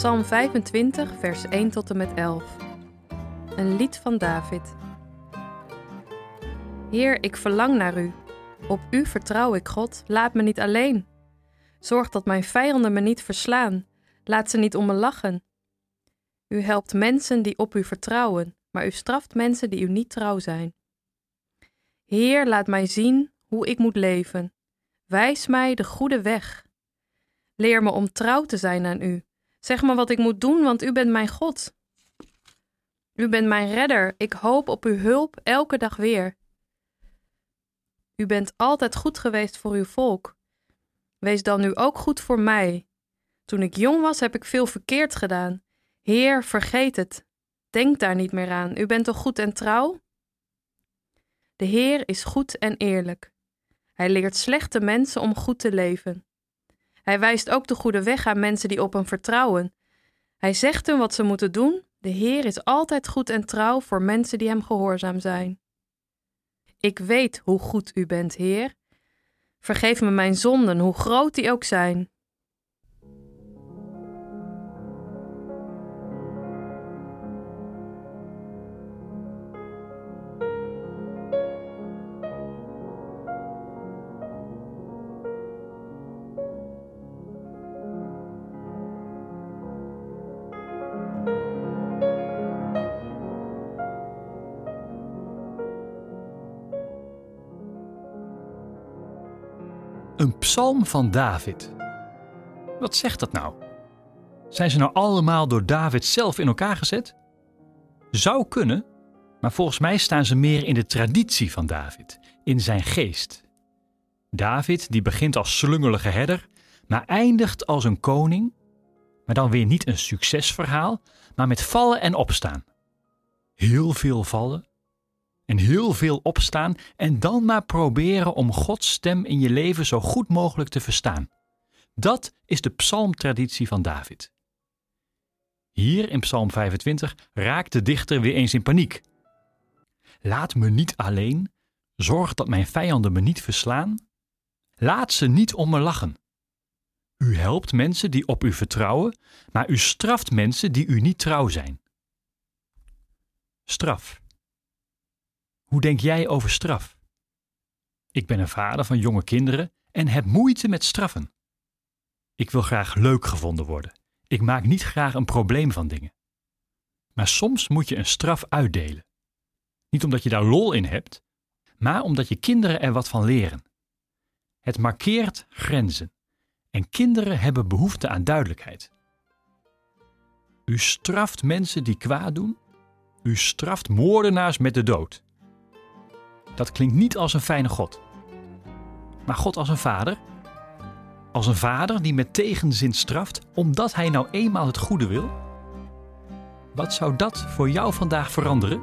Psalm 25, vers 1 tot en met 11. Een lied van David. Heer, ik verlang naar u. Op u vertrouw ik, God. Laat me niet alleen. Zorg dat mijn vijanden me niet verslaan. Laat ze niet om me lachen. U helpt mensen die op u vertrouwen, maar u straft mensen die u niet trouw zijn. Heer, laat mij zien hoe ik moet leven. Wijs mij de goede weg. Leer me om trouw te zijn aan u. Zeg me wat ik moet doen, want u bent mijn God. U bent mijn redder. Ik hoop op uw hulp elke dag weer. U bent altijd goed geweest voor uw volk. Wees dan nu ook goed voor mij. Toen ik jong was, heb ik veel verkeerd gedaan. Heer, vergeet het. Denk daar niet meer aan. U bent toch goed en trouw? De Heer is goed en eerlijk. Hij leert slechte mensen om goed te leven. Hij wijst ook de goede weg aan mensen die op hem vertrouwen. Hij zegt hun wat ze moeten doen. De Heer is altijd goed en trouw voor mensen die hem gehoorzaam zijn. Ik weet hoe goed u bent, Heer. Vergeef me mijn zonden, hoe groot die ook zijn. Een psalm van David. Wat zegt dat nou? Zijn ze nou allemaal door David zelf in elkaar gezet? Zou kunnen, maar volgens mij staan ze meer in de traditie van David, in zijn geest. David die begint als slungelige herder, maar eindigt als een koning, maar dan weer niet een succesverhaal, maar met vallen en opstaan. Heel veel vallen, en heel veel opstaan en dan maar proberen om Gods stem in je leven zo goed mogelijk te verstaan. Dat is de psalmtraditie van David. Hier in Psalm 25 raakt de dichter weer eens in paniek. Laat me niet alleen, zorg dat mijn vijanden me niet verslaan. Laat ze niet om me lachen. U helpt mensen die op u vertrouwen, maar u straft mensen die u niet trouw zijn. Straf. Hoe denk jij over straf? Ik ben een vader van jonge kinderen en heb moeite met straffen. Ik wil graag leuk gevonden worden. Ik maak niet graag een probleem van dingen. Maar soms moet je een straf uitdelen. Niet omdat je daar lol in hebt, maar omdat je kinderen er wat van leren. Het markeert grenzen en kinderen hebben behoefte aan duidelijkheid. U straft mensen die kwaad doen. U straft moordenaars met de dood. Dat klinkt niet als een fijne God. Maar God als een vader. Als een vader die met tegenzin straft omdat hij nou eenmaal het goede wil. Wat zou dat voor jou vandaag veranderen?